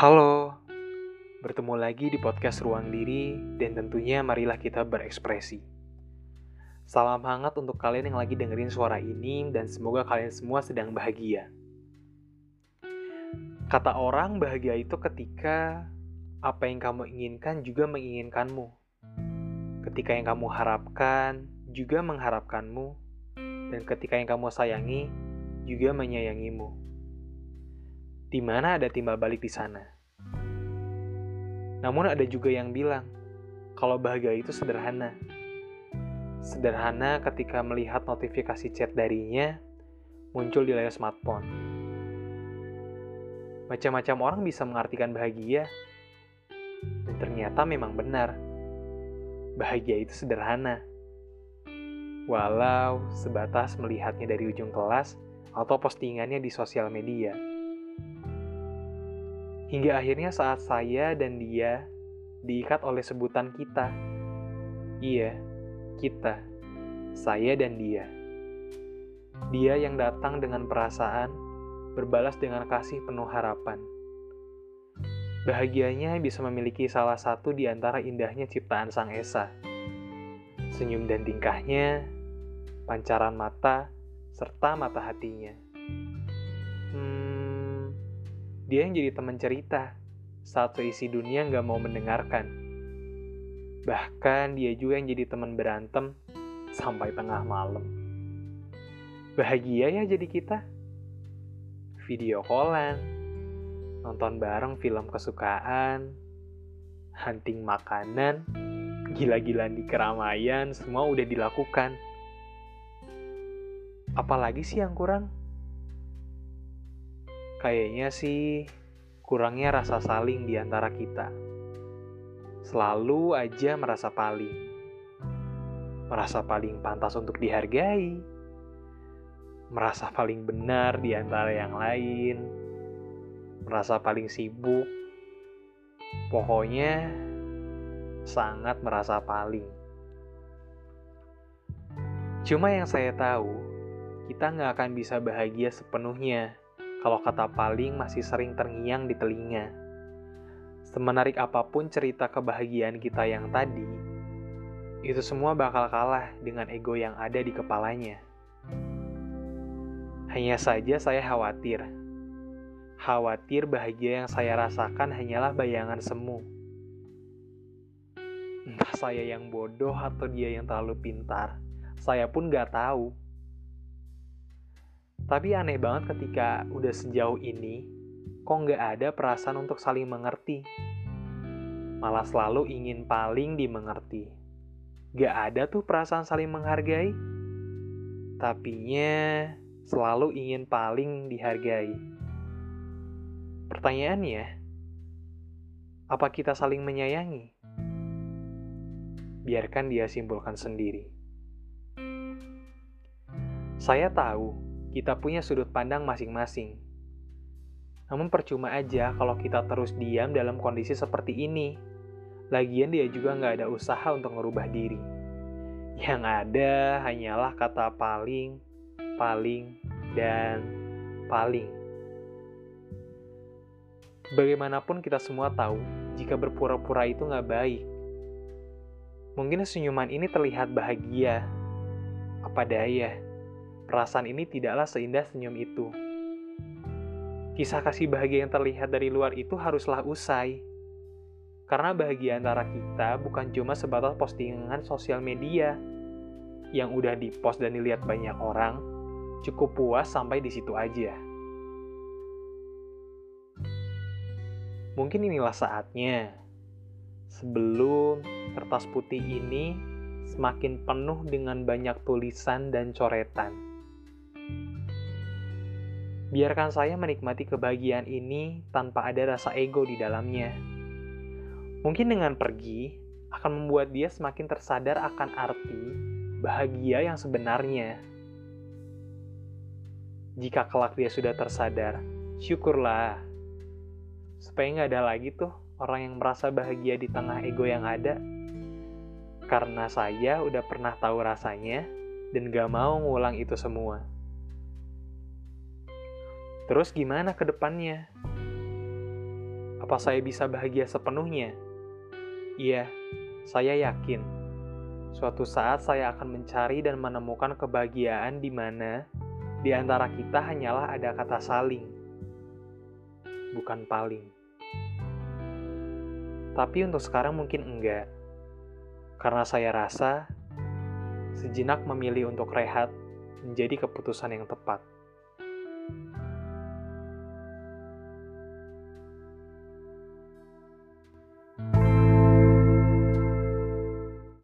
Halo, bertemu lagi di podcast Ruang Diri dan tentunya marilah kita berekspresi. Salam hangat untuk kalian yang lagi dengerin suara ini dan semoga kalian semua sedang bahagia. Kata orang bahagia itu ketika apa yang kamu inginkan juga menginginkanmu. Ketika yang kamu harapkan juga mengharapkanmu dan ketika yang kamu sayangi juga menyayangimu di mana ada timbal balik di sana. Namun ada juga yang bilang, kalau bahagia itu sederhana. Sederhana ketika melihat notifikasi chat darinya muncul di layar smartphone. Macam-macam orang bisa mengartikan bahagia, dan ternyata memang benar. Bahagia itu sederhana. Walau sebatas melihatnya dari ujung kelas atau postingannya di sosial media. Hingga akhirnya saat saya dan dia diikat oleh sebutan kita. Iya, kita. Saya dan dia. Dia yang datang dengan perasaan, berbalas dengan kasih penuh harapan. Bahagianya bisa memiliki salah satu di antara indahnya ciptaan Sang Esa. Senyum dan tingkahnya, pancaran mata, serta mata hatinya. Hmm, dia yang jadi teman cerita saat seisi dunia nggak mau mendengarkan. Bahkan dia juga yang jadi teman berantem sampai tengah malam. Bahagia ya jadi kita. Video callan, nonton bareng film kesukaan, hunting makanan, gila-gilaan di keramaian, semua udah dilakukan. Apalagi sih yang kurang? Kayaknya sih kurangnya rasa saling di antara kita. Selalu aja merasa paling. Merasa paling pantas untuk dihargai. Merasa paling benar di antara yang lain. Merasa paling sibuk. Pokoknya sangat merasa paling. Cuma yang saya tahu, kita nggak akan bisa bahagia sepenuhnya kalau kata paling masih sering terngiang di telinga. Semenarik apa pun cerita kebahagiaan kita yang tadi, itu semua bakal kalah dengan ego yang ada di kepalanya. Hanya saja saya khawatir. Khawatir bahagia yang saya rasakan hanyalah bayangan semu. Entah saya yang bodoh atau dia yang terlalu pintar, saya pun gak tahu. Tapi aneh banget ketika udah sejauh ini, kok nggak ada perasaan untuk saling mengerti. Malah selalu ingin paling dimengerti. Gak ada tuh perasaan saling menghargai. Tapinya selalu ingin paling dihargai. Pertanyaannya, apa kita saling menyayangi? Biarkan dia simpulkan sendiri. Saya tahu kita punya sudut pandang masing-masing. Namun percuma aja kalau kita terus diam dalam kondisi seperti ini. Lagian dia juga nggak ada usaha untuk merubah diri. Yang ada hanyalah kata paling, paling, dan paling. Bagaimanapun kita semua tahu, jika berpura-pura itu nggak baik. Mungkin senyuman ini terlihat bahagia. Apa daya, perasaan ini tidaklah seindah senyum itu. Kisah kasih bahagia yang terlihat dari luar itu haruslah usai. Karena bahagia antara kita bukan cuma sebatas postingan sosial media yang udah dipost dan dilihat banyak orang, cukup puas sampai di situ aja. Mungkin inilah saatnya sebelum kertas putih ini semakin penuh dengan banyak tulisan dan coretan Biarkan saya menikmati kebahagiaan ini tanpa ada rasa ego di dalamnya. Mungkin dengan pergi akan membuat dia semakin tersadar akan arti bahagia yang sebenarnya. Jika kelak dia sudah tersadar, syukurlah. Supaya nggak ada lagi tuh orang yang merasa bahagia di tengah ego yang ada. Karena saya udah pernah tahu rasanya dan gak mau ngulang itu semua. Terus gimana ke depannya? Apa saya bisa bahagia sepenuhnya? Iya, saya yakin. Suatu saat saya akan mencari dan menemukan kebahagiaan di mana di antara kita hanyalah ada kata saling, bukan paling. Tapi untuk sekarang mungkin enggak. Karena saya rasa sejenak memilih untuk rehat menjadi keputusan yang tepat.